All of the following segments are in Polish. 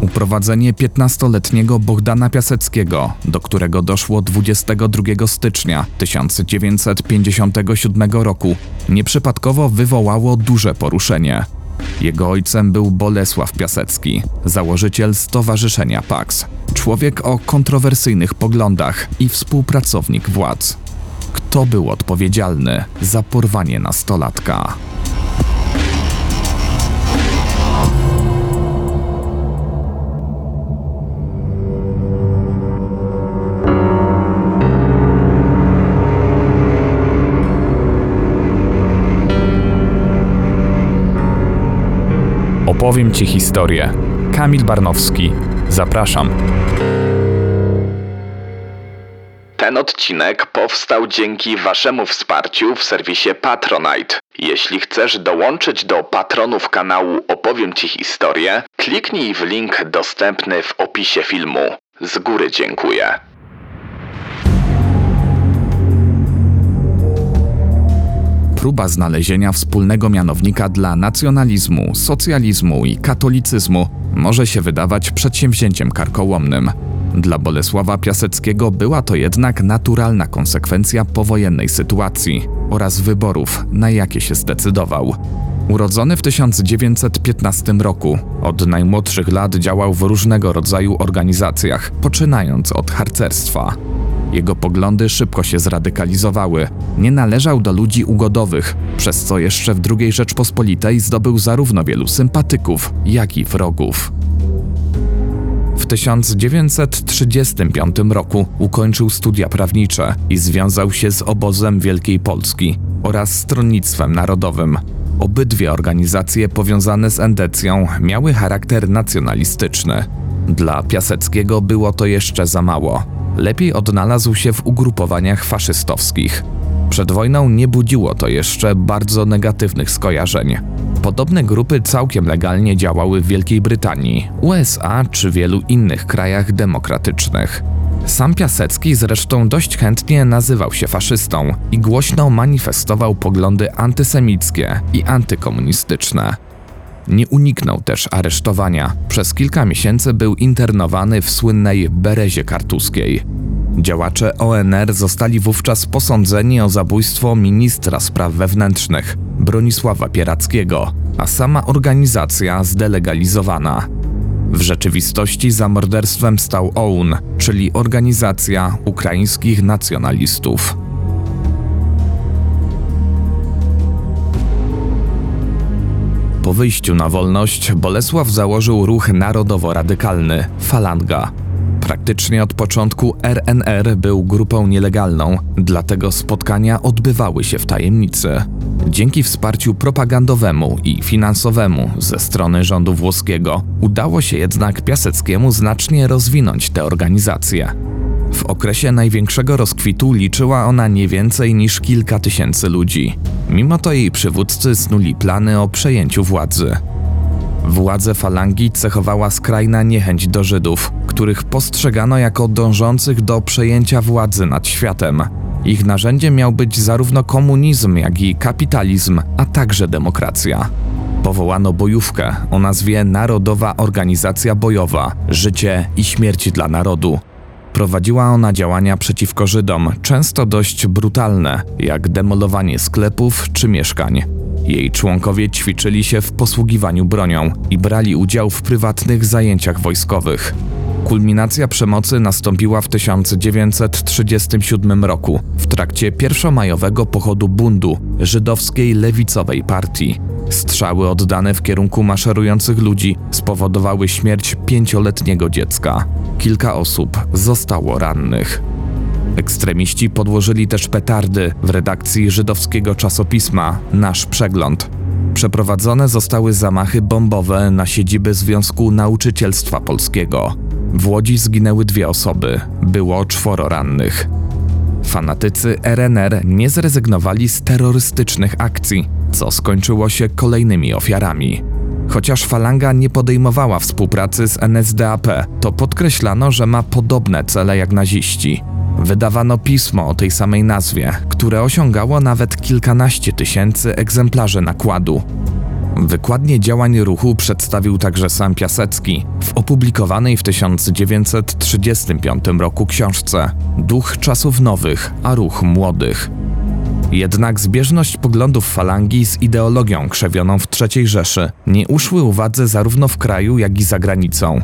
Uprowadzenie 15-letniego Bogdana Piaseckiego, do którego doszło 22 stycznia 1957 roku, nieprzypadkowo wywołało duże poruszenie. Jego ojcem był Bolesław Piasecki, założyciel Stowarzyszenia PAX, człowiek o kontrowersyjnych poglądach i współpracownik władz. Kto był odpowiedzialny za porwanie nastolatka? Opowiem Ci historię. Kamil Barnowski. Zapraszam. Ten odcinek powstał dzięki Waszemu wsparciu w serwisie Patronite. Jeśli chcesz dołączyć do patronów kanału Opowiem Ci historię, kliknij w link dostępny w opisie filmu. Z góry dziękuję. Próba znalezienia wspólnego mianownika dla nacjonalizmu, socjalizmu i katolicyzmu może się wydawać przedsięwzięciem karkołomnym. Dla Bolesława Piaseckiego była to jednak naturalna konsekwencja powojennej sytuacji oraz wyborów, na jakie się zdecydował. Urodzony w 1915 roku, od najmłodszych lat działał w różnego rodzaju organizacjach, poczynając od harcerstwa. Jego poglądy szybko się zradykalizowały. Nie należał do ludzi ugodowych, przez co jeszcze w II Rzeczpospolitej zdobył zarówno wielu sympatyków, jak i wrogów. W 1935 roku ukończył studia prawnicze i związał się z obozem Wielkiej Polski oraz Stronnictwem Narodowym. Obydwie organizacje powiązane z endecją miały charakter nacjonalistyczny. Dla Piaseckiego było to jeszcze za mało. Lepiej odnalazł się w ugrupowaniach faszystowskich. Przed wojną nie budziło to jeszcze bardzo negatywnych skojarzeń. Podobne grupy całkiem legalnie działały w Wielkiej Brytanii, USA czy wielu innych krajach demokratycznych. Sam Piasecki zresztą dość chętnie nazywał się faszystą i głośno manifestował poglądy antysemickie i antykomunistyczne. Nie uniknął też aresztowania. Przez kilka miesięcy był internowany w słynnej Berezie Kartuskiej. Działacze ONR zostali wówczas posądzeni o zabójstwo ministra spraw wewnętrznych Bronisława Pierackiego, a sama organizacja zdelegalizowana. W rzeczywistości za morderstwem stał OUN, czyli Organizacja Ukraińskich Nacjonalistów. Po wyjściu na wolność Bolesław założył ruch narodowo-radykalny Falanga. Praktycznie od początku RNR był grupą nielegalną, dlatego spotkania odbywały się w tajemnicy. Dzięki wsparciu propagandowemu i finansowemu ze strony rządu włoskiego udało się jednak Piaseckiemu znacznie rozwinąć tę organizację. W okresie największego rozkwitu liczyła ona nie więcej niż kilka tysięcy ludzi. Mimo to jej przywódcy snuli plany o przejęciu władzy. Władze falangi cechowała skrajna niechęć do Żydów, których postrzegano jako dążących do przejęcia władzy nad światem. Ich narzędziem miał być zarówno komunizm, jak i kapitalizm, a także demokracja. Powołano bojówkę o nazwie Narodowa Organizacja Bojowa Życie i Śmierć dla Narodu, Prowadziła ona działania przeciwko Żydom, często dość brutalne, jak demolowanie sklepów czy mieszkań. Jej członkowie ćwiczyli się w posługiwaniu bronią i brali udział w prywatnych zajęciach wojskowych. Kulminacja przemocy nastąpiła w 1937 roku w trakcie pierwszomajowego pochodu bundu żydowskiej lewicowej partii. Strzały oddane w kierunku maszerujących ludzi spowodowały śmierć pięcioletniego dziecka. Kilka osób zostało rannych. Ekstremiści podłożyli też petardy w redakcji żydowskiego czasopisma Nasz Przegląd. Przeprowadzone zostały zamachy bombowe na siedziby Związku Nauczycielstwa Polskiego. W Łodzi zginęły dwie osoby, było czworo rannych. Fanatycy RNR nie zrezygnowali z terrorystycznych akcji, co skończyło się kolejnymi ofiarami. Chociaż falanga nie podejmowała współpracy z NSDAP, to podkreślano, że ma podobne cele jak naziści. Wydawano pismo o tej samej nazwie, które osiągało nawet kilkanaście tysięcy egzemplarzy nakładu. Wykładnie działań ruchu przedstawił także sam Piasecki w opublikowanej w 1935 roku książce Duch czasów nowych, a ruch młodych. Jednak zbieżność poglądów falangi z ideologią krzewioną w III Rzeszy nie uszły uwadze zarówno w kraju, jak i za granicą.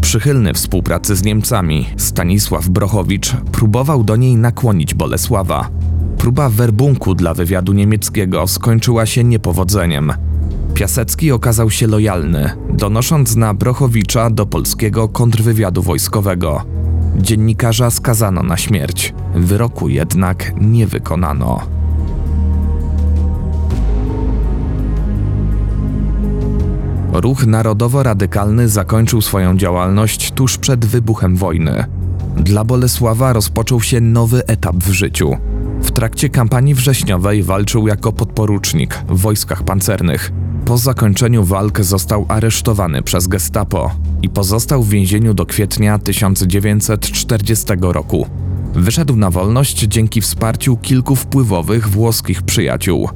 Przychylny współpracy z Niemcami, Stanisław Brochowicz próbował do niej nakłonić Bolesława. Próba werbunku dla wywiadu niemieckiego skończyła się niepowodzeniem. Piasecki okazał się lojalny, donosząc na Brochowicza do polskiego kontrwywiadu wojskowego. Dziennikarza skazano na śmierć, wyroku jednak nie wykonano. Ruch narodowo-radykalny zakończył swoją działalność tuż przed wybuchem wojny. Dla Bolesława rozpoczął się nowy etap w życiu. W trakcie kampanii wrześniowej walczył jako podporucznik w wojskach pancernych. Po zakończeniu walk został aresztowany przez Gestapo i pozostał w więzieniu do kwietnia 1940 roku. Wyszedł na wolność dzięki wsparciu kilku wpływowych włoskich przyjaciół.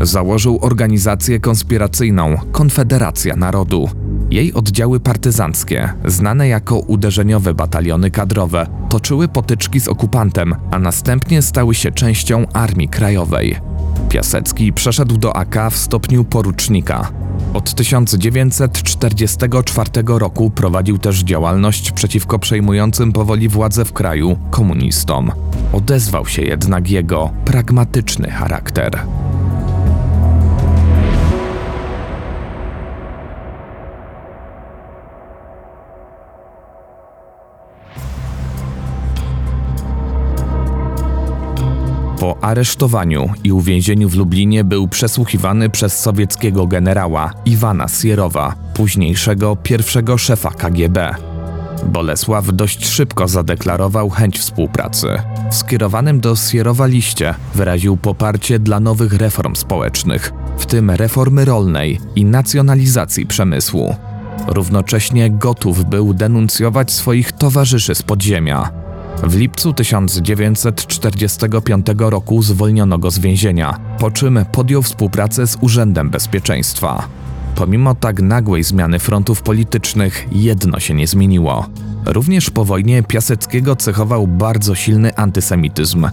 Założył organizację konspiracyjną Konfederacja Narodu. Jej oddziały partyzanckie, znane jako uderzeniowe bataliony kadrowe, toczyły potyczki z okupantem, a następnie stały się częścią Armii Krajowej. Piasecki przeszedł do AK w stopniu porucznika. Od 1944 roku prowadził też działalność przeciwko przejmującym powoli władzę w kraju komunistom. Odezwał się jednak jego pragmatyczny charakter. Po aresztowaniu i uwięzieniu w Lublinie był przesłuchiwany przez sowieckiego generała Iwana Sierowa, późniejszego pierwszego szefa KGB. Bolesław dość szybko zadeklarował chęć współpracy. W skierowanym do Sierowa liście wyraził poparcie dla nowych reform społecznych, w tym reformy rolnej i nacjonalizacji przemysłu. Równocześnie gotów był denuncjować swoich towarzyszy z podziemia, w lipcu 1945 roku zwolniono go z więzienia, po czym podjął współpracę z Urzędem Bezpieczeństwa. Pomimo tak nagłej zmiany frontów politycznych, jedno się nie zmieniło. Również po wojnie Piaseckiego cechował bardzo silny antysemityzm.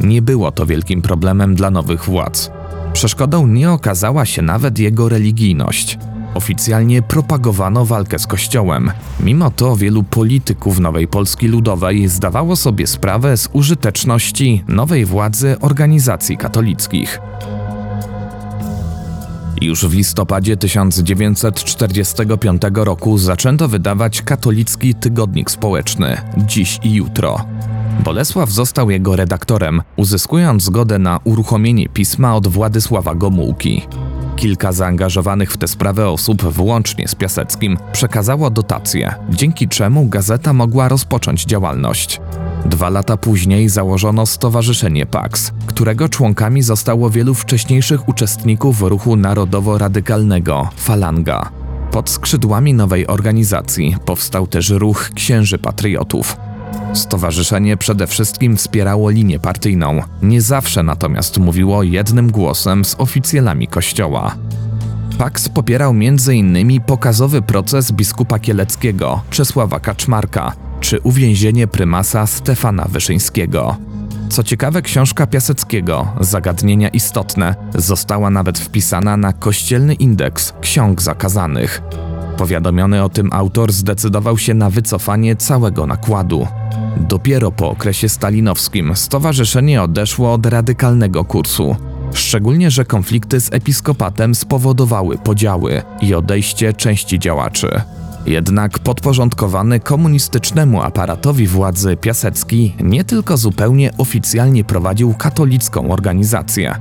Nie było to wielkim problemem dla nowych władz. Przeszkodą nie okazała się nawet jego religijność. Oficjalnie propagowano walkę z Kościołem. Mimo to wielu polityków Nowej Polski Ludowej zdawało sobie sprawę z użyteczności nowej władzy organizacji katolickich. Już w listopadzie 1945 roku zaczęto wydawać katolicki tygodnik społeczny Dziś i Jutro. Bolesław został jego redaktorem, uzyskując zgodę na uruchomienie pisma od Władysława Gomułki. Kilka zaangażowanych w tę sprawę osób, włącznie z Piaseckim, przekazało dotacje, dzięki czemu gazeta mogła rozpocząć działalność. Dwa lata później założono Stowarzyszenie PAX, którego członkami zostało wielu wcześniejszych uczestników ruchu narodowo-radykalnego Falanga. Pod skrzydłami nowej organizacji powstał też ruch Księży Patriotów. Stowarzyszenie przede wszystkim wspierało linię partyjną, nie zawsze natomiast mówiło jednym głosem z oficjalami kościoła. Pax popierał m.in. pokazowy proces biskupa kieleckiego Czesława Kaczmarka czy uwięzienie prymasa Stefana Wyszyńskiego. Co ciekawe, książka Piaseckiego, Zagadnienia istotne, została nawet wpisana na kościelny indeks ksiąg zakazanych. Powiadomiony o tym autor zdecydował się na wycofanie całego nakładu. Dopiero po okresie stalinowskim stowarzyszenie odeszło od radykalnego kursu. Szczególnie, że konflikty z episkopatem spowodowały podziały i odejście części działaczy. Jednak podporządkowany komunistycznemu aparatowi władzy Piasecki nie tylko zupełnie oficjalnie prowadził katolicką organizację.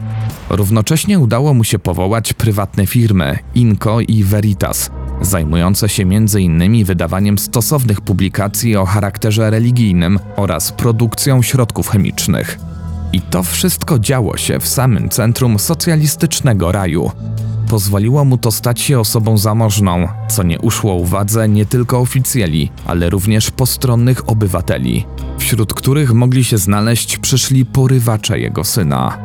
Równocześnie udało mu się powołać prywatne firmy Inco i Veritas, zajmujące się m.in. wydawaniem stosownych publikacji o charakterze religijnym oraz produkcją środków chemicznych. I to wszystko działo się w samym centrum socjalistycznego raju. Pozwoliło mu to stać się osobą zamożną, co nie uszło uwadze nie tylko oficjeli, ale również postronnych obywateli, wśród których mogli się znaleźć przyszli porywacze jego syna.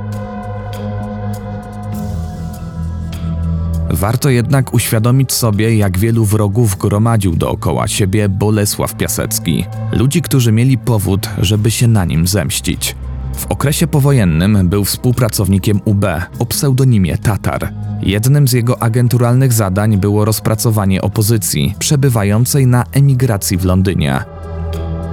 Warto jednak uświadomić sobie, jak wielu wrogów gromadził dookoła siebie Bolesław Piasecki. Ludzi, którzy mieli powód, żeby się na nim zemścić. W okresie powojennym był współpracownikiem UB o pseudonimie Tatar. Jednym z jego agenturalnych zadań było rozpracowanie opozycji przebywającej na emigracji w Londynie.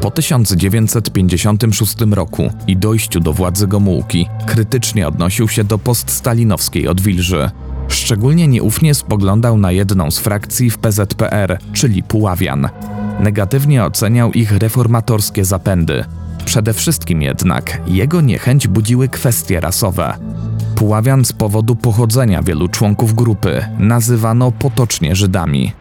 Po 1956 roku i dojściu do władzy Gomułki krytycznie odnosił się do poststalinowskiej odwilży. Szczególnie nieufnie spoglądał na jedną z frakcji w PZPR, czyli Puławian. Negatywnie oceniał ich reformatorskie zapędy. Przede wszystkim jednak jego niechęć budziły kwestie rasowe. Puławian z powodu pochodzenia wielu członków grupy nazywano potocznie Żydami.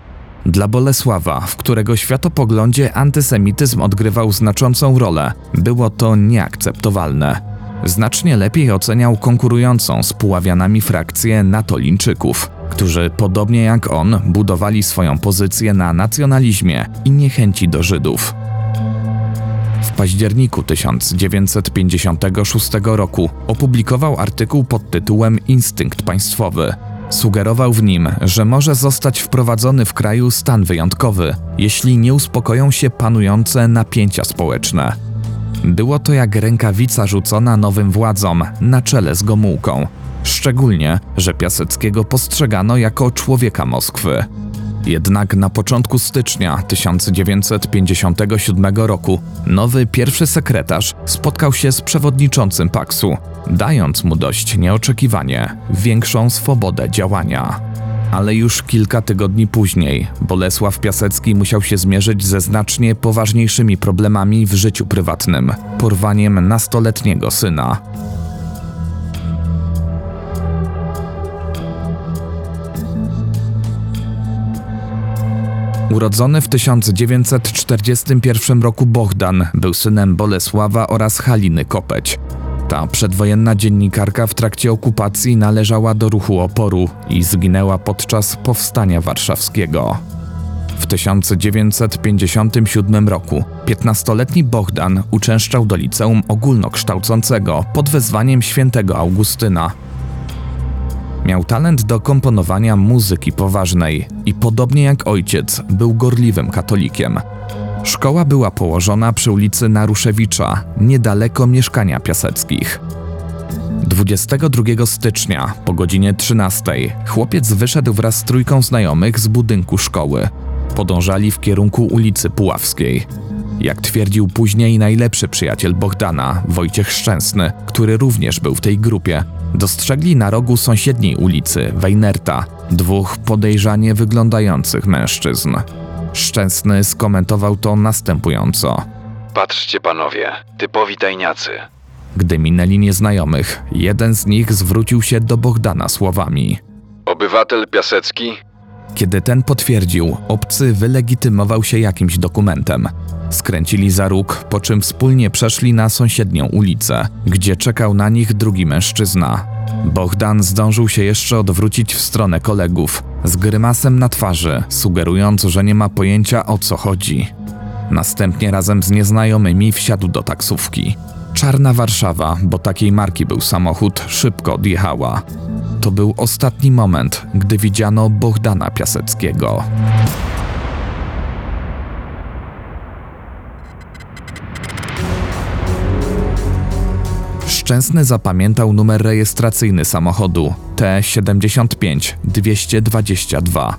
Dla Bolesława, w którego światopoglądzie antysemityzm odgrywał znaczącą rolę, było to nieakceptowalne. Znacznie lepiej oceniał konkurującą z Puławianami frakcję Natolińczyków, którzy podobnie jak on budowali swoją pozycję na nacjonalizmie i niechęci do Żydów. W październiku 1956 roku opublikował artykuł pod tytułem Instynkt państwowy. Sugerował w nim, że może zostać wprowadzony w kraju stan wyjątkowy, jeśli nie uspokoją się panujące napięcia społeczne. Było to jak rękawica rzucona nowym władzom na czele z Gomułką, szczególnie, że Piaseckiego postrzegano jako człowieka Moskwy. Jednak na początku stycznia 1957 roku nowy pierwszy sekretarz spotkał się z przewodniczącym Paksu, dając mu dość nieoczekiwanie większą swobodę działania. Ale już kilka tygodni później Bolesław Piasecki musiał się zmierzyć ze znacznie poważniejszymi problemami w życiu prywatnym porwaniem nastoletniego syna. Urodzony w 1941 roku Bohdan był synem Bolesława oraz Haliny Kopeć. Ta przedwojenna dziennikarka w trakcie okupacji należała do ruchu oporu i zginęła podczas powstania warszawskiego. W 1957 roku 15-letni Bohdan uczęszczał do liceum ogólnokształcącego pod wezwaniem świętego Augustyna. Miał talent do komponowania muzyki poważnej i podobnie jak ojciec był gorliwym katolikiem. Szkoła była położona przy ulicy Naruszewicza, niedaleko mieszkania Piaseckich. 22 stycznia po godzinie 13 chłopiec wyszedł wraz z trójką znajomych z budynku szkoły. Podążali w kierunku ulicy Puławskiej. Jak twierdził później najlepszy przyjaciel Bogdana, Wojciech Szczęsny, który również był w tej grupie, dostrzegli na rogu sąsiedniej ulicy, Weinerta, dwóch podejrzanie wyglądających mężczyzn. Szczęsny skomentował to następująco. Patrzcie panowie, typowi tajniacy. Gdy minęli nieznajomych, jeden z nich zwrócił się do Bogdana słowami. Obywatel Piasecki? Kiedy ten potwierdził, obcy wylegitymował się jakimś dokumentem. Skręcili za róg, po czym wspólnie przeszli na sąsiednią ulicę, gdzie czekał na nich drugi mężczyzna. Bogdan zdążył się jeszcze odwrócić w stronę kolegów, z grymasem na twarzy, sugerując, że nie ma pojęcia o co chodzi. Następnie razem z nieznajomymi wsiadł do taksówki. Czarna Warszawa, bo takiej marki był samochód, szybko odjechała. To był ostatni moment, gdy widziano Bogdana Piaseckiego. Szczęsny zapamiętał numer rejestracyjny samochodu T75 222.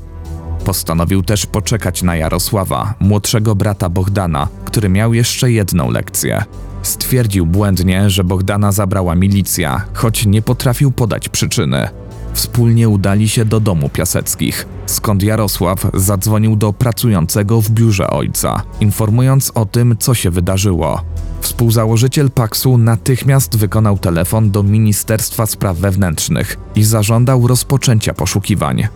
Postanowił też poczekać na Jarosława, młodszego brata Bogdana, który miał jeszcze jedną lekcję. Stwierdził błędnie, że Bogdana zabrała milicja, choć nie potrafił podać przyczyny. Wspólnie udali się do domu Piaseckich, skąd Jarosław zadzwonił do pracującego w biurze ojca, informując o tym, co się wydarzyło. Współzałożyciel Paksu natychmiast wykonał telefon do Ministerstwa Spraw Wewnętrznych i zażądał rozpoczęcia poszukiwań.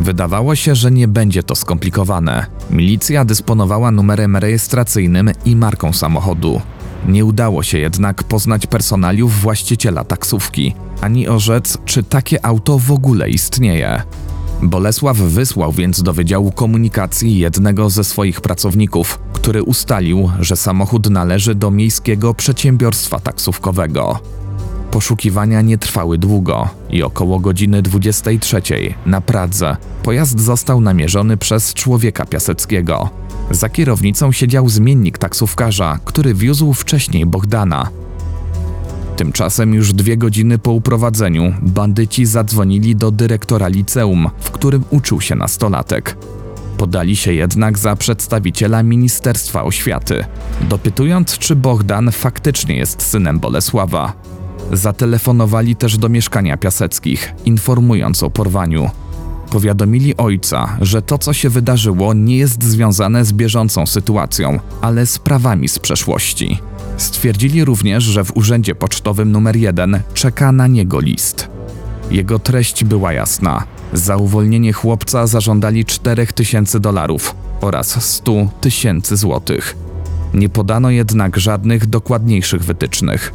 Wydawało się, że nie będzie to skomplikowane. Milicja dysponowała numerem rejestracyjnym i marką samochodu. Nie udało się jednak poznać personaliów właściciela taksówki, ani orzec, czy takie auto w ogóle istnieje. Bolesław wysłał więc do Wydziału Komunikacji jednego ze swoich pracowników, który ustalił, że samochód należy do Miejskiego Przedsiębiorstwa Taksówkowego. Poszukiwania nie trwały długo i około godziny 23 na Pradze pojazd został namierzony przez człowieka Piaseckiego. Za kierownicą siedział zmiennik taksówkarza, który wiózł wcześniej Bohdana. Tymczasem już dwie godziny po uprowadzeniu bandyci zadzwonili do dyrektora liceum, w którym uczył się nastolatek. Podali się jednak za przedstawiciela Ministerstwa Oświaty, dopytując, czy Bohdan faktycznie jest synem Bolesława. Zatelefonowali też do mieszkania Piaseckich, informując o porwaniu. Powiadomili ojca, że to, co się wydarzyło, nie jest związane z bieżącą sytuacją, ale sprawami z przeszłości. Stwierdzili również, że w urzędzie pocztowym numer 1 czeka na niego list. Jego treść była jasna. Za uwolnienie chłopca zażądali 4000 dolarów oraz 100 tysięcy złotych. Nie podano jednak żadnych dokładniejszych wytycznych.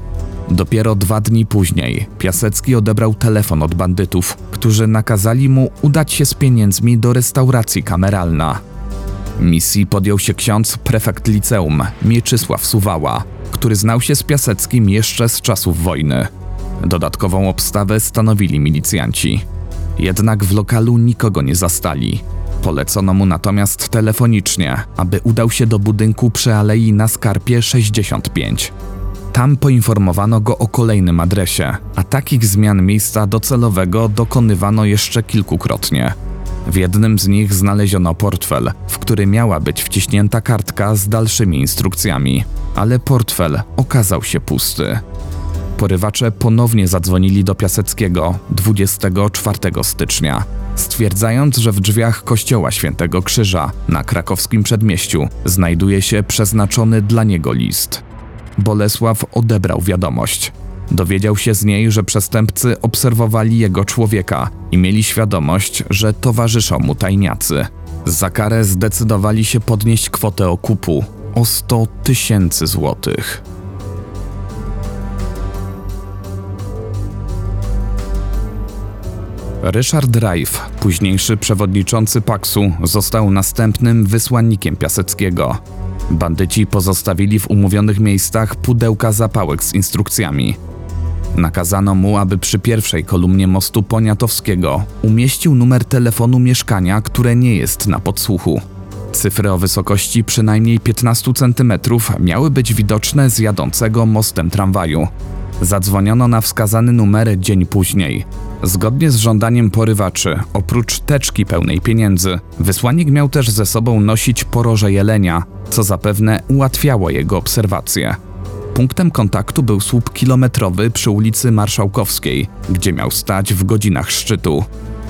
Dopiero dwa dni później Piasecki odebrał telefon od bandytów, którzy nakazali mu udać się z pieniędzmi do restauracji kameralna. Misji podjął się ksiądz prefekt liceum Mieczysław Suwała, który znał się z Piaseckim jeszcze z czasów wojny. Dodatkową obstawę stanowili milicjanci. Jednak w lokalu nikogo nie zastali. Polecono mu natomiast telefonicznie, aby udał się do budynku przy alei na Skarpie 65. Tam poinformowano go o kolejnym adresie, a takich zmian miejsca docelowego dokonywano jeszcze kilkukrotnie. W jednym z nich znaleziono portfel, w który miała być wciśnięta kartka z dalszymi instrukcjami, ale portfel okazał się pusty. Porywacze ponownie zadzwonili do Piaseckiego 24 stycznia, stwierdzając, że w drzwiach kościoła Świętego Krzyża na krakowskim przedmieściu znajduje się przeznaczony dla niego list. Bolesław odebrał wiadomość. Dowiedział się z niej, że przestępcy obserwowali jego człowieka i mieli świadomość, że towarzyszą mu tajniacy. Za karę zdecydowali się podnieść kwotę okupu o 100 tysięcy złotych. Ryszard Rajf, późniejszy przewodniczący Paksu, został następnym wysłannikiem Piaseckiego. Bandyci pozostawili w umówionych miejscach pudełka zapałek z instrukcjami. Nakazano mu, aby przy pierwszej kolumnie mostu Poniatowskiego umieścił numer telefonu mieszkania, które nie jest na podsłuchu. Cyfry o wysokości przynajmniej 15 cm miały być widoczne z jadącego mostem tramwaju. Zadzwoniono na wskazany numer dzień później. Zgodnie z żądaniem porywaczy, oprócz teczki pełnej pieniędzy, wysłannik miał też ze sobą nosić poroże jelenia, co zapewne ułatwiało jego obserwacje. Punktem kontaktu był słup kilometrowy przy ulicy Marszałkowskiej, gdzie miał stać w godzinach szczytu.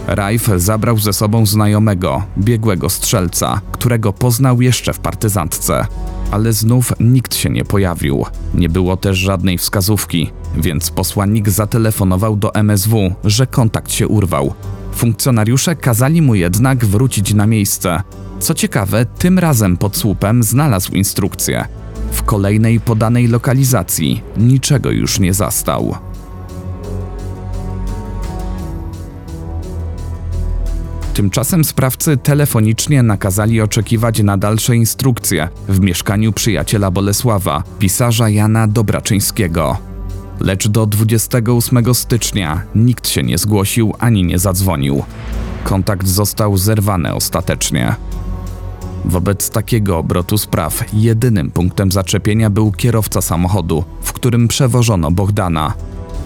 Rajf zabrał ze sobą znajomego, biegłego strzelca, którego poznał jeszcze w partyzantce. Ale znów nikt się nie pojawił. Nie było też żadnej wskazówki, więc posłannik zatelefonował do MSW, że kontakt się urwał. Funkcjonariusze kazali mu jednak wrócić na miejsce. Co ciekawe, tym razem pod słupem znalazł instrukcję. W kolejnej podanej lokalizacji niczego już nie zastał. Tymczasem sprawcy telefonicznie nakazali oczekiwać na dalsze instrukcje w mieszkaniu przyjaciela Bolesława, pisarza Jana Dobraczyńskiego. Lecz do 28 stycznia nikt się nie zgłosił ani nie zadzwonił. Kontakt został zerwany ostatecznie. Wobec takiego obrotu spraw jedynym punktem zaczepienia był kierowca samochodu, w którym przewożono Bohdana.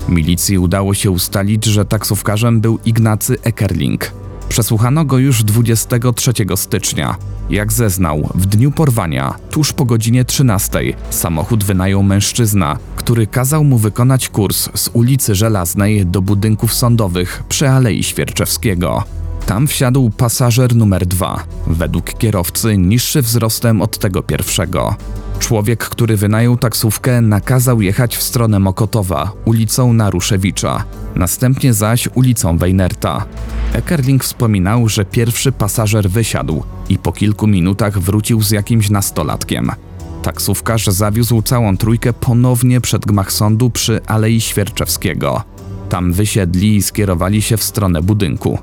Milicji udało się ustalić, że taksówkarzem był Ignacy Ekerling. Przesłuchano go już 23 stycznia. Jak zeznał, w dniu porwania, tuż po godzinie 13, samochód wynajął mężczyzna, który kazał mu wykonać kurs z ulicy Żelaznej do budynków sądowych przy Alei Świerczewskiego. Tam wsiadł pasażer numer dwa, według kierowcy niższy wzrostem od tego pierwszego. Człowiek, który wynajął taksówkę, nakazał jechać w stronę Mokotowa, ulicą Naruszewicza, następnie zaś ulicą Weinerta. Ekerling wspominał, że pierwszy pasażer wysiadł i po kilku minutach wrócił z jakimś nastolatkiem. Taksówkarz zawiózł całą trójkę ponownie przed gmach sądu przy Alei Świerczewskiego. Tam wysiedli i skierowali się w stronę budynku.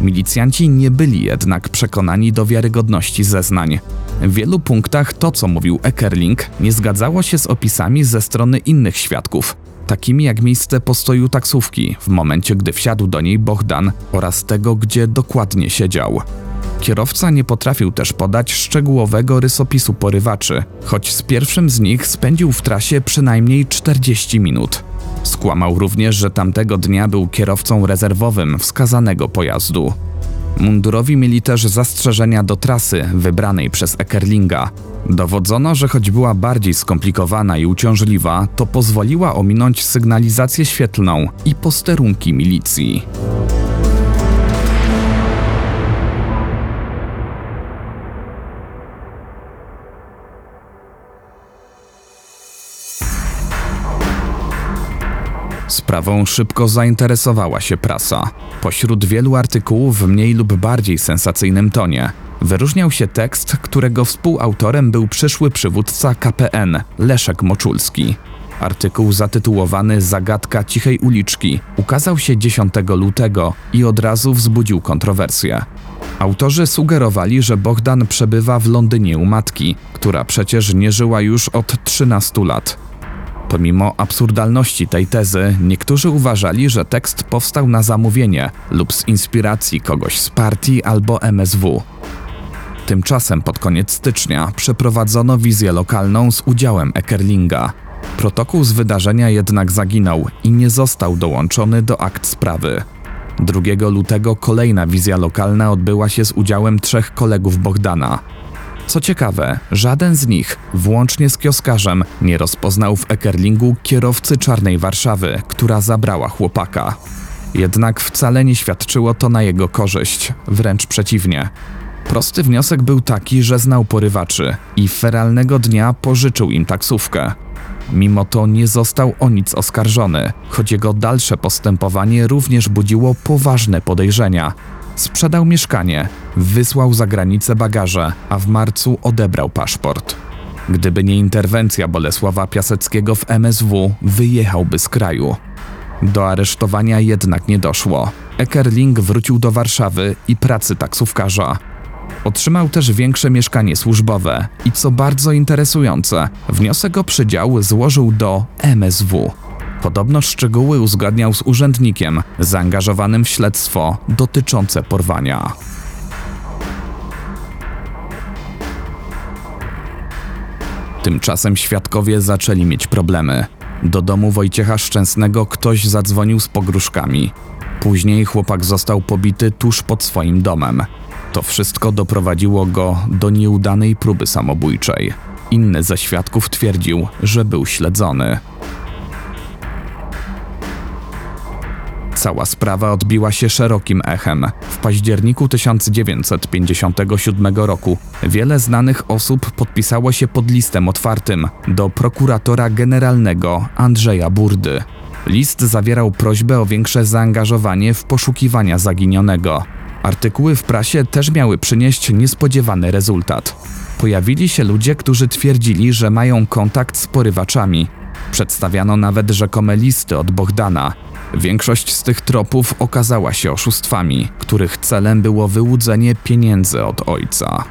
Milicjanci nie byli jednak przekonani do wiarygodności zeznań. W wielu punktach to, co mówił Ekerling, nie zgadzało się z opisami ze strony innych świadków. takimi jak miejsce postoju taksówki w momencie, gdy wsiadł do niej Bohdan oraz tego, gdzie dokładnie siedział. Kierowca nie potrafił też podać szczegółowego rysopisu porywaczy, choć z pierwszym z nich spędził w trasie przynajmniej 40 minut. Skłamał również, że tamtego dnia był kierowcą rezerwowym wskazanego pojazdu. Mundurowi mieli też zastrzeżenia do trasy wybranej przez Ekerlinga. Dowodzono, że choć była bardziej skomplikowana i uciążliwa, to pozwoliła ominąć sygnalizację świetlną i posterunki milicji. Sprawą szybko zainteresowała się prasa. Pośród wielu artykułów w mniej lub bardziej sensacyjnym tonie wyróżniał się tekst, którego współautorem był przyszły przywódca KPN Leszek Moczulski. Artykuł zatytułowany Zagadka cichej uliczki ukazał się 10 lutego i od razu wzbudził kontrowersje. Autorzy sugerowali, że Bogdan przebywa w Londynie u matki, która przecież nie żyła już od 13 lat. Pomimo absurdalności tej tezy, niektórzy uważali, że tekst powstał na zamówienie lub z inspiracji kogoś z partii albo MSW. Tymczasem pod koniec stycznia przeprowadzono wizję lokalną z udziałem Ekerlinga. Protokół z wydarzenia jednak zaginął i nie został dołączony do akt sprawy. 2 lutego kolejna wizja lokalna odbyła się z udziałem trzech kolegów Bogdana. Co ciekawe, żaden z nich, włącznie z kioskarzem, nie rozpoznał w Ekerlingu kierowcy Czarnej Warszawy, która zabrała chłopaka. Jednak wcale nie świadczyło to na jego korzyść, wręcz przeciwnie. Prosty wniosek był taki, że znał porywaczy i feralnego dnia pożyczył im taksówkę. Mimo to nie został o nic oskarżony, choć jego dalsze postępowanie również budziło poważne podejrzenia. Sprzedał mieszkanie, wysłał za granicę bagaże, a w marcu odebrał paszport. Gdyby nie interwencja Bolesława Piaseckiego w MSW, wyjechałby z kraju. Do aresztowania jednak nie doszło. Ekerling wrócił do Warszawy i pracy taksówkarza. Otrzymał też większe mieszkanie służbowe i co bardzo interesujące, wniosek o przydział złożył do MSW. Podobno szczegóły uzgadniał z urzędnikiem zaangażowanym w śledztwo dotyczące porwania. Tymczasem świadkowie zaczęli mieć problemy. Do domu Wojciecha Szczęsnego ktoś zadzwonił z pogróżkami. Później chłopak został pobity tuż pod swoim domem. To wszystko doprowadziło go do nieudanej próby samobójczej. Inny ze świadków twierdził, że był śledzony. Cała sprawa odbiła się szerokim echem. W październiku 1957 roku wiele znanych osób podpisało się pod listem otwartym do prokuratora generalnego Andrzeja Burdy. List zawierał prośbę o większe zaangażowanie w poszukiwania zaginionego. Artykuły w prasie też miały przynieść niespodziewany rezultat. Pojawili się ludzie, którzy twierdzili, że mają kontakt z porywaczami. Przedstawiano nawet rzekome listy od Bohdana. Większość z tych tropów okazała się oszustwami, których celem było wyłudzenie pieniędzy od ojca.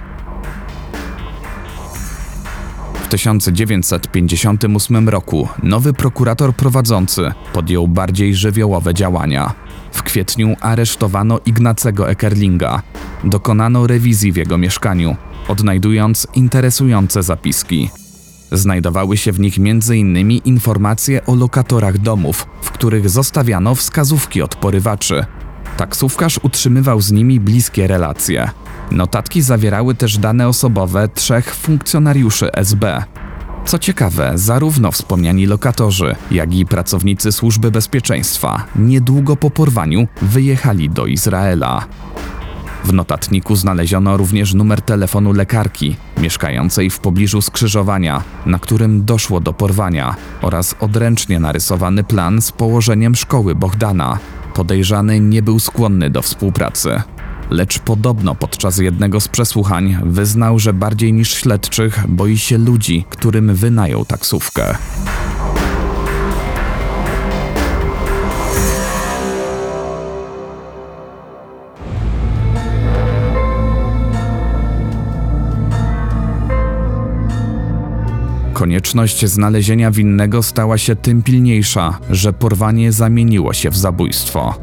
W 1958 roku nowy prokurator prowadzący podjął bardziej żywiołowe działania. W kwietniu aresztowano Ignacego Ekerlinga. Dokonano rewizji w jego mieszkaniu, odnajdując interesujące zapiski. Znajdowały się w nich m.in. informacje o lokatorach domów, w których zostawiano wskazówki od porywaczy. Taksówkarz utrzymywał z nimi bliskie relacje. Notatki zawierały też dane osobowe trzech funkcjonariuszy SB. Co ciekawe, zarówno wspomniani lokatorzy, jak i pracownicy służby bezpieczeństwa niedługo po porwaniu wyjechali do Izraela. W notatniku znaleziono również numer telefonu lekarki mieszkającej w pobliżu skrzyżowania, na którym doszło do porwania, oraz odręcznie narysowany plan z położeniem szkoły Bohdana. Podejrzany nie był skłonny do współpracy. Lecz podobno podczas jednego z przesłuchań wyznał, że bardziej niż śledczych boi się ludzi, którym wynajął taksówkę. Konieczność znalezienia winnego stała się tym pilniejsza, że porwanie zamieniło się w zabójstwo.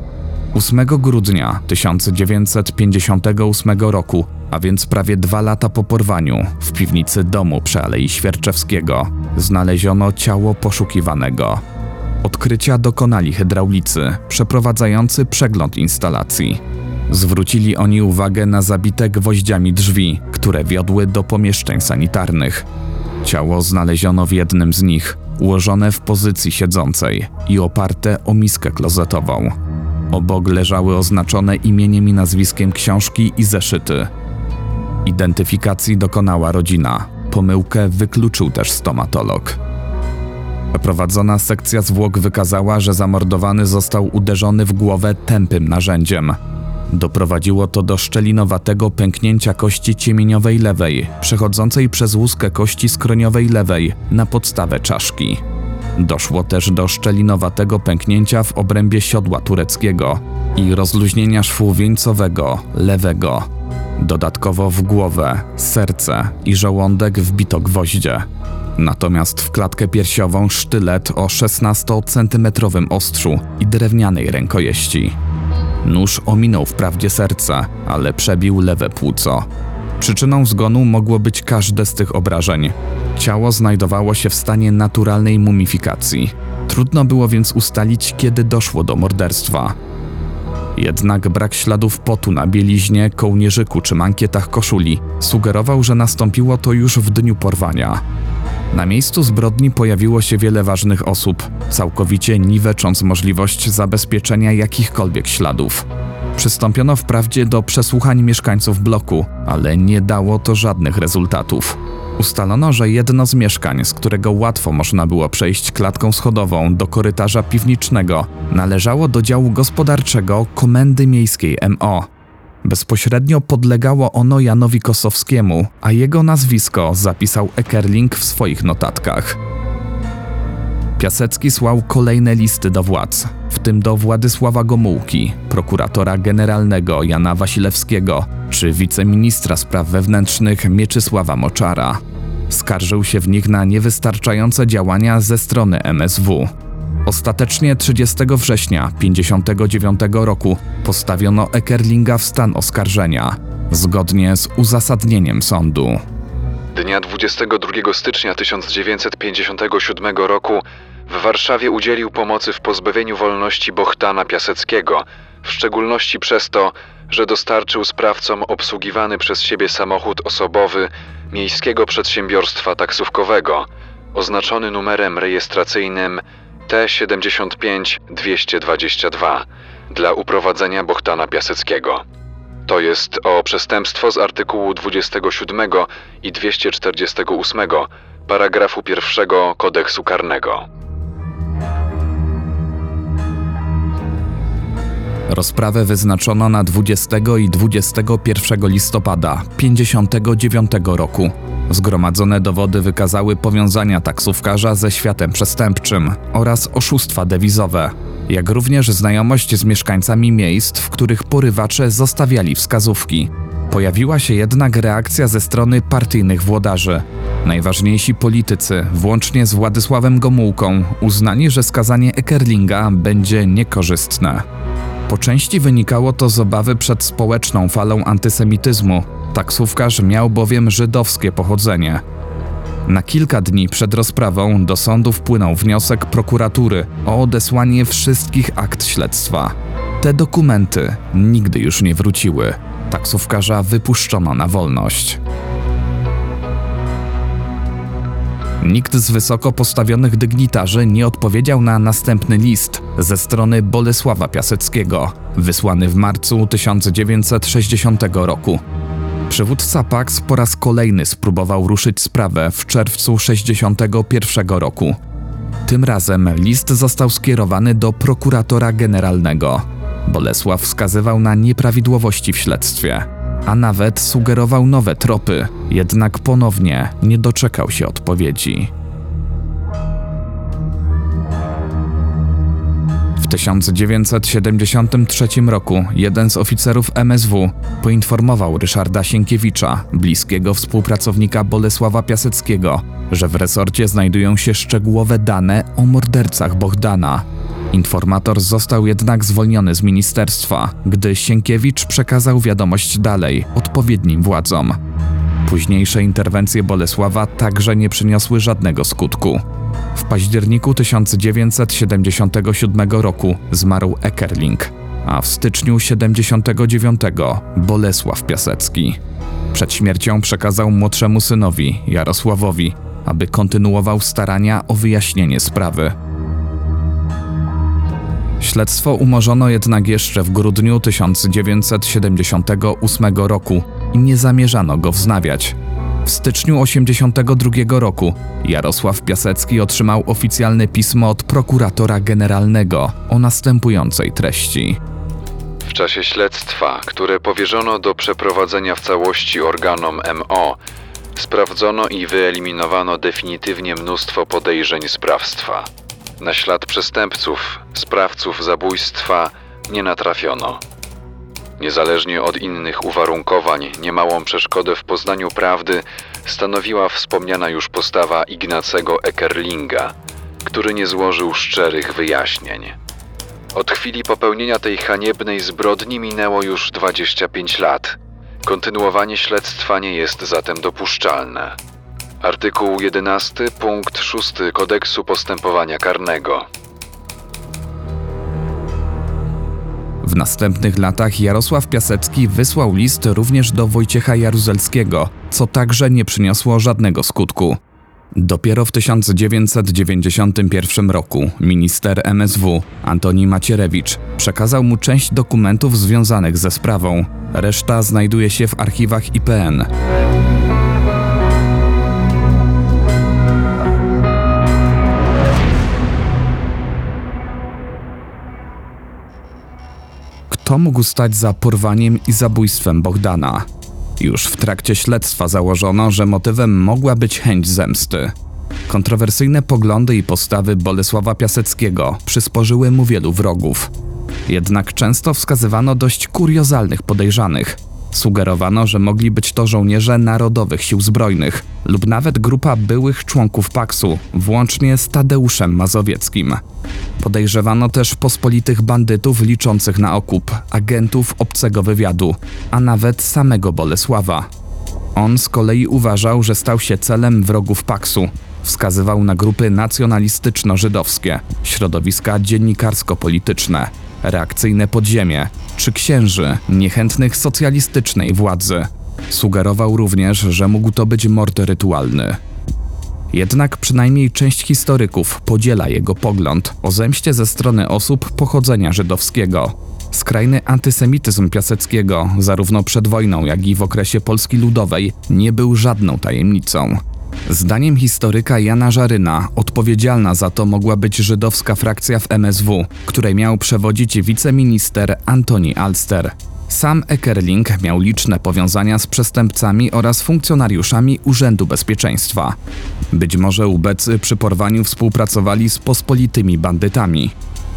8 grudnia 1958 roku, a więc prawie dwa lata po porwaniu, w piwnicy domu przy Alei Świerczewskiego, znaleziono ciało poszukiwanego. Odkrycia dokonali hydraulicy, przeprowadzający przegląd instalacji. Zwrócili oni uwagę na zabite gwoździami drzwi, które wiodły do pomieszczeń sanitarnych. Ciało znaleziono w jednym z nich, ułożone w pozycji siedzącej i oparte o miskę klozetową. Obok leżały oznaczone imieniem i nazwiskiem książki i zeszyty. Identyfikacji dokonała rodzina. Pomyłkę wykluczył też stomatolog. Przeprowadzona sekcja zwłok wykazała, że zamordowany został uderzony w głowę tępym narzędziem. Doprowadziło to do szczelinowatego pęknięcia kości ciemieniowej lewej, przechodzącej przez łuskę kości skroniowej lewej na podstawę czaszki. Doszło też do szczelinowatego pęknięcia w obrębie siodła tureckiego i rozluźnienia szwu wieńcowego lewego. Dodatkowo w głowę, serce i żołądek wbito gwoździe. Natomiast w klatkę piersiową sztylet o 16-centymetrowym ostrzu i drewnianej rękojeści. Nóż ominął wprawdzie serce, ale przebił lewe płuco. Przyczyną zgonu mogło być każde z tych obrażeń. Ciało znajdowało się w stanie naturalnej mumifikacji. Trudno było więc ustalić, kiedy doszło do morderstwa. Jednak brak śladów potu na bieliźnie, kołnierzyku czy mankietach koszuli sugerował, że nastąpiło to już w dniu porwania. Na miejscu zbrodni pojawiło się wiele ważnych osób, całkowicie niwecząc możliwość zabezpieczenia jakichkolwiek śladów. Przystąpiono wprawdzie do przesłuchań mieszkańców bloku, ale nie dało to żadnych rezultatów. Ustalono, że jedno z mieszkań, z którego łatwo można było przejść klatką schodową do korytarza piwniczego, należało do działu gospodarczego Komendy Miejskiej MO. Bezpośrednio podlegało ono Janowi Kosowskiemu, a jego nazwisko zapisał Ekerling w swoich notatkach. Piasecki słał kolejne listy do władz, w tym do Władysława Gomułki, prokuratora generalnego Jana Wasilewskiego czy wiceministra spraw wewnętrznych Mieczysława Moczara. Skarżył się w nich na niewystarczające działania ze strony MSW. Ostatecznie 30 września 1959 roku postawiono Ekerlinga w stan oskarżenia, zgodnie z uzasadnieniem sądu. Dnia 22 stycznia 1957 roku w Warszawie udzielił pomocy w pozbawieniu wolności Bohtana Piaseckiego, w szczególności przez to, że dostarczył sprawcom obsługiwany przez siebie samochód osobowy Miejskiego Przedsiębiorstwa Taksówkowego, oznaczony numerem rejestracyjnym T75-222 dla uprowadzenia Bohtana Piaseckiego. To jest o przestępstwo z artykułu 27 i 248 paragrafu 1 kodeksu karnego. Rozprawę wyznaczono na 20 i 21 listopada 59 roku. Zgromadzone dowody wykazały powiązania taksówkarza ze światem przestępczym oraz oszustwa dewizowe, jak również znajomość z mieszkańcami miejsc, w których porywacze zostawiali wskazówki. Pojawiła się jednak reakcja ze strony partyjnych włodarzy. Najważniejsi politycy, włącznie z Władysławem Gomułką, uznali, że skazanie Ekerlinga będzie niekorzystne. Po części wynikało to z obawy przed społeczną falą antysemityzmu. Taksówkarz miał bowiem żydowskie pochodzenie. Na kilka dni przed rozprawą do sądu wpłynął wniosek prokuratury o odesłanie wszystkich akt śledztwa. Te dokumenty nigdy już nie wróciły. Taksówkarza wypuszczono na wolność. Nikt z wysoko postawionych dygnitarzy nie odpowiedział na następny list ze strony Bolesława Piaseckiego, wysłany w marcu 1960 roku. Przywódca Pax po raz kolejny spróbował ruszyć sprawę w czerwcu 61 roku. Tym razem list został skierowany do prokuratora generalnego. Bolesław wskazywał na nieprawidłowości w śledztwie, a nawet sugerował nowe tropy, jednak ponownie nie doczekał się odpowiedzi. W 1973 roku jeden z oficerów MSW poinformował Ryszarda Sienkiewicza, bliskiego współpracownika Bolesława Piaseckiego, że w resorcie znajdują się szczegółowe dane o mordercach Bohdana. Informator został jednak zwolniony z ministerstwa, gdy Sienkiewicz przekazał wiadomość dalej, odpowiednim władzom. Późniejsze interwencje Bolesława także nie przyniosły żadnego skutku. W październiku 1977 roku zmarł Eckerling, a w styczniu 79 Bolesław Piasecki. Przed śmiercią przekazał młodszemu synowi, Jarosławowi, aby kontynuował starania o wyjaśnienie sprawy. Śledztwo umorzono jednak jeszcze w grudniu 1978 roku i nie zamierzano go wznawiać. W styczniu 1982 roku Jarosław Piasecki otrzymał oficjalne pismo od prokuratora generalnego o następującej treści. W czasie śledztwa, które powierzono do przeprowadzenia w całości organom MO, sprawdzono i wyeliminowano definitywnie mnóstwo podejrzeń sprawstwa. Na ślad przestępców, sprawców zabójstwa nie natrafiono. Niezależnie od innych uwarunkowań, niemałą przeszkodę w poznaniu prawdy stanowiła wspomniana już postawa Ignacego Eckerlinga, który nie złożył szczerych wyjaśnień. Od chwili popełnienia tej haniebnej zbrodni minęło już 25 lat. Kontynuowanie śledztwa nie jest zatem dopuszczalne. Artykuł 11 punkt 6 Kodeksu Postępowania Karnego. W następnych latach Jarosław Piasecki wysłał list również do Wojciecha Jaruzelskiego, co także nie przyniosło żadnego skutku. Dopiero w 1991 roku minister MSW Antoni Macierewicz przekazał mu część dokumentów związanych ze sprawą. Reszta znajduje się w archiwach IPN. Kto mógł stać za porwaniem i zabójstwem Bogdana? Już w trakcie śledztwa założono, że motywem mogła być chęć zemsty. Kontrowersyjne poglądy i postawy Bolesława Piaseckiego przysporzyły mu wielu wrogów. Jednak często wskazywano dość kuriozalnych podejrzanych. Sugerowano, że mogli być to żołnierze Narodowych Sił Zbrojnych lub nawet grupa byłych członków Paksu, włącznie z Tadeuszem Mazowieckim. Podejrzewano też pospolitych bandytów liczących na okup, agentów obcego wywiadu, a nawet samego Bolesława. On z kolei uważał, że stał się celem wrogów Paksu. Wskazywał na grupy nacjonalistyczno-żydowskie, środowiska dziennikarsko-polityczne, reakcyjne podziemie czy księży niechętnych socjalistycznej władzy. Sugerował również, że mógł to być mord rytualny. Jednak przynajmniej część historyków podziela jego pogląd o zemście ze strony osób pochodzenia żydowskiego. Skrajny antysemityzm Piaseckiego, zarówno przed wojną, jak i w okresie Polski Ludowej, nie był żadną tajemnicą. Zdaniem historyka Jana Żaryna, odpowiedzialna za to mogła być żydowska frakcja w MSW, której miał przewodzić wiceminister Antoni Alster. Sam Eckerling miał liczne powiązania z przestępcami oraz funkcjonariuszami Urzędu Bezpieczeństwa. Być może ubecy przy porwaniu współpracowali z pospolitymi bandytami.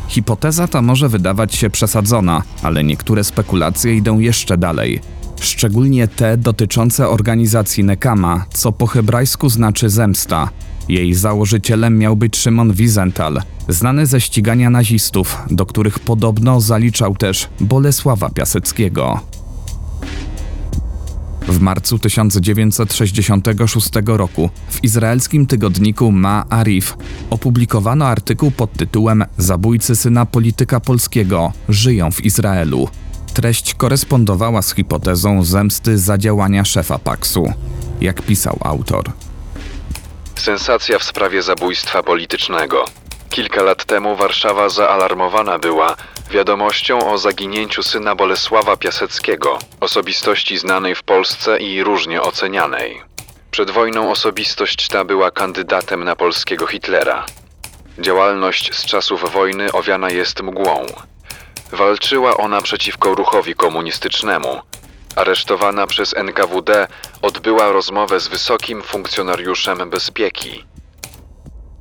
Hipoteza ta może wydawać się przesadzona, ale niektóre spekulacje idą jeszcze dalej. Szczególnie te dotyczące organizacji Nekama, co po hebrajsku znaczy zemsta. Jej założycielem miał być Szymon Wiesenthal, znany ze ścigania nazistów, do których podobno zaliczał też Bolesława Piaseckiego. W marcu 1966 roku w izraelskim tygodniku Ma'arif opublikowano artykuł pod tytułem Zabójcy syna polityka polskiego żyją w Izraelu. Treść korespondowała z hipotezą zemsty za działania szefa Paksu. Jak pisał autor. Sensacja w sprawie zabójstwa politycznego. Kilka lat temu Warszawa zaalarmowana była wiadomością o zaginięciu syna Bolesława Piaseckiego, osobistości znanej w Polsce i różnie ocenianej. Przed wojną osobistość ta była kandydatem na polskiego Hitlera. Działalność z czasów wojny owiana jest mgłą. Walczyła ona przeciwko ruchowi komunistycznemu. Aresztowana przez NKWD odbyła rozmowę z wysokim funkcjonariuszem bezpieki.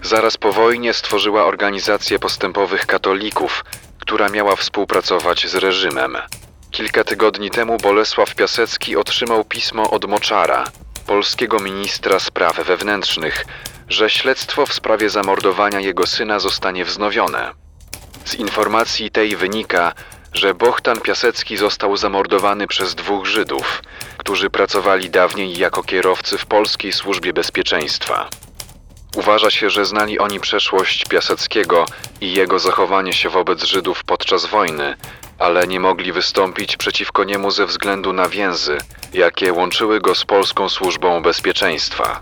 Zaraz po wojnie stworzyła organizację postępowych katolików, która miała współpracować z reżimem. Kilka tygodni temu Bolesław Piasecki otrzymał pismo od Moczara, polskiego ministra spraw wewnętrznych, że śledztwo w sprawie zamordowania jego syna zostanie wznowione. Z informacji tej wynika, że Bohdan Piasecki został zamordowany przez dwóch Żydów, którzy pracowali dawniej jako kierowcy w polskiej służbie bezpieczeństwa. Uważa się, że znali oni przeszłość Piaseckiego i jego zachowanie się wobec Żydów podczas wojny, ale nie mogli wystąpić przeciwko niemu ze względu na więzy, jakie łączyły go z polską służbą bezpieczeństwa.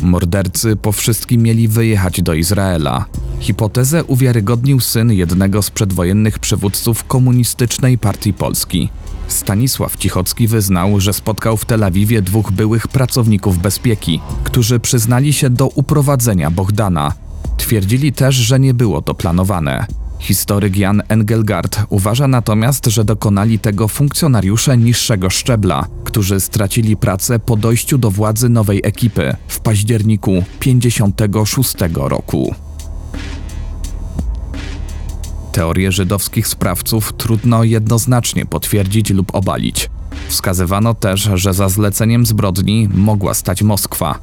Mordercy po wszystkim mieli wyjechać do Izraela. Hipotezę uwiarygodnił syn jednego z przedwojennych przywódców komunistycznej partii Polski. Stanisław Cichocki wyznał, że spotkał w Tel Awiwie dwóch byłych pracowników bezpieki, którzy przyznali się do uprowadzenia Bohdana. Twierdzili też, że nie było to planowane. Historyk Jan Engelgard uważa natomiast, że dokonali tego funkcjonariusze niższego szczebla, którzy stracili pracę po dojściu do władzy nowej ekipy w październiku 56 roku. Teorie żydowskich sprawców trudno jednoznacznie potwierdzić lub obalić. Wskazywano też, że za zleceniem zbrodni mogła stać Moskwa.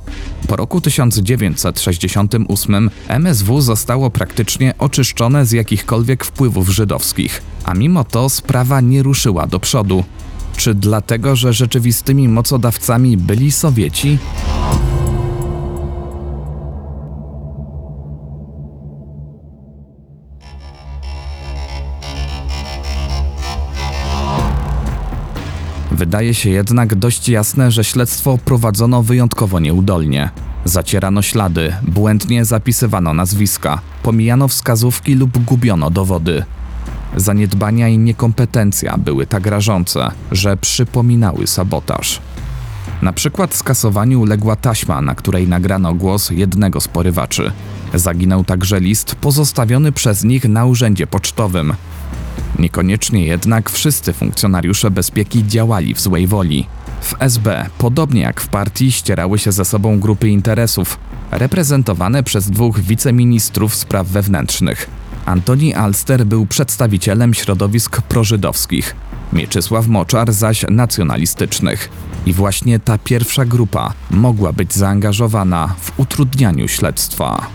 Po roku 1968 MSW zostało praktycznie oczyszczone z jakichkolwiek wpływów żydowskich, a mimo to sprawa nie ruszyła do przodu. Czy dlatego, że rzeczywistymi mocodawcami byli Sowieci? Wydaje się jednak dość jasne, że śledztwo prowadzono wyjątkowo nieudolnie. Zacierano ślady, błędnie zapisywano nazwiska, pomijano wskazówki lub gubiono dowody. Zaniedbania i niekompetencja były tak rażące, że przypominały sabotaż. Na przykład skasowaniu uległa taśma, na której nagrano głos jednego z porywaczy. Zaginął także list pozostawiony przez nich na urzędzie pocztowym, Niekoniecznie jednak wszyscy funkcjonariusze bezpieki działali w złej woli. W SB, podobnie jak w partii, ścierały się ze sobą grupy interesów, reprezentowane przez dwóch wiceministrów spraw wewnętrznych. Antoni Alster był przedstawicielem środowisk prożydowskich, Mieczysław Moczar zaś nacjonalistycznych. I właśnie ta pierwsza grupa mogła być zaangażowana w utrudnianiu śledztwa.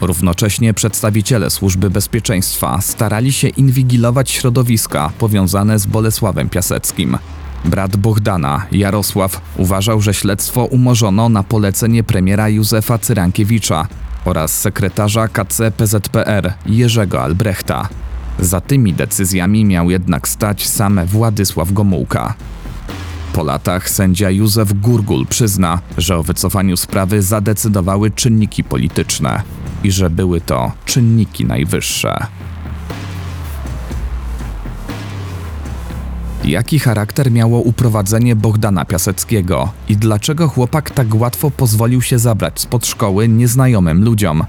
Równocześnie przedstawiciele służby bezpieczeństwa starali się inwigilować środowiska powiązane z Bolesławem Piaseckim. Brat Bohdana, Jarosław, uważał, że śledztwo umorzono na polecenie premiera Józefa Cyrankiewicza oraz sekretarza KC PZPR Jerzego Albrechta. Za tymi decyzjami miał jednak stać sam Władysław Gomułka. Po latach sędzia Józef Gurgul przyzna, że o wycofaniu sprawy zadecydowały czynniki polityczne i że były to czynniki najwyższe. Jaki charakter miało uprowadzenie Bogdana Piaseckiego i dlaczego chłopak tak łatwo pozwolił się zabrać spod szkoły nieznajomym ludziom?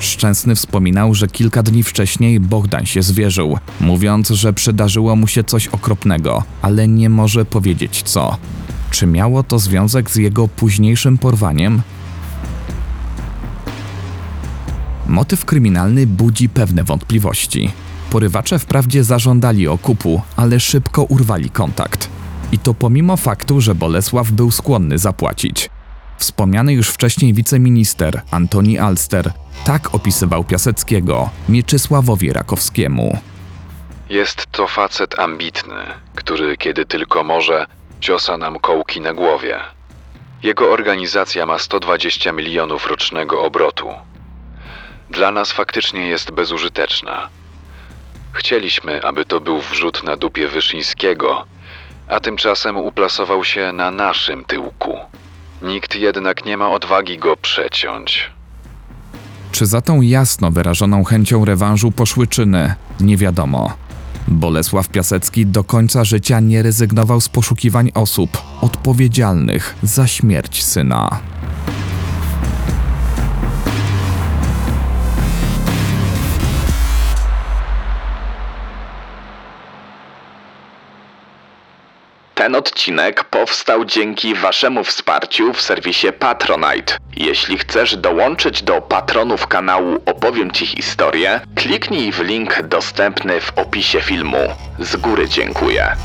Szczęsny wspominał, że kilka dni wcześniej Bogdan się zwierzył, mówiąc, że przydarzyło mu się coś okropnego, ale nie może powiedzieć co. Czy miało to związek z jego późniejszym porwaniem? Motyw kryminalny budzi pewne wątpliwości. Porywacze wprawdzie zażądali okupu, ale szybko urwali kontakt. I to pomimo faktu, że Bolesław był skłonny zapłacić. Wspomniany już wcześniej wiceminister Antoni Alster tak opisywał Piaseckiego Mieczysławowi Rakowskiemu. Jest to facet ambitny, który kiedy tylko może, ciosa nam kołki na głowie. Jego organizacja ma 120 milionów rocznego obrotu. Dla nas faktycznie jest bezużyteczna. Chcieliśmy, aby to był wrzut na dupie Wyszyńskiego, a tymczasem uplasował się na naszym tyłku. Nikt jednak nie ma odwagi go przeciąć. Czy za tą jasno wyrażoną chęcią rewanżu poszły czyny? Nie wiadomo. Bolesław Piasecki do końca życia nie rezygnował z poszukiwań osób odpowiedzialnych za śmierć syna. Ten odcinek powstał dzięki Waszemu wsparciu w serwisie Patronite. Jeśli chcesz dołączyć do patronów kanału Opowiem Ci historię, kliknij w link dostępny w opisie filmu. Z góry dziękuję.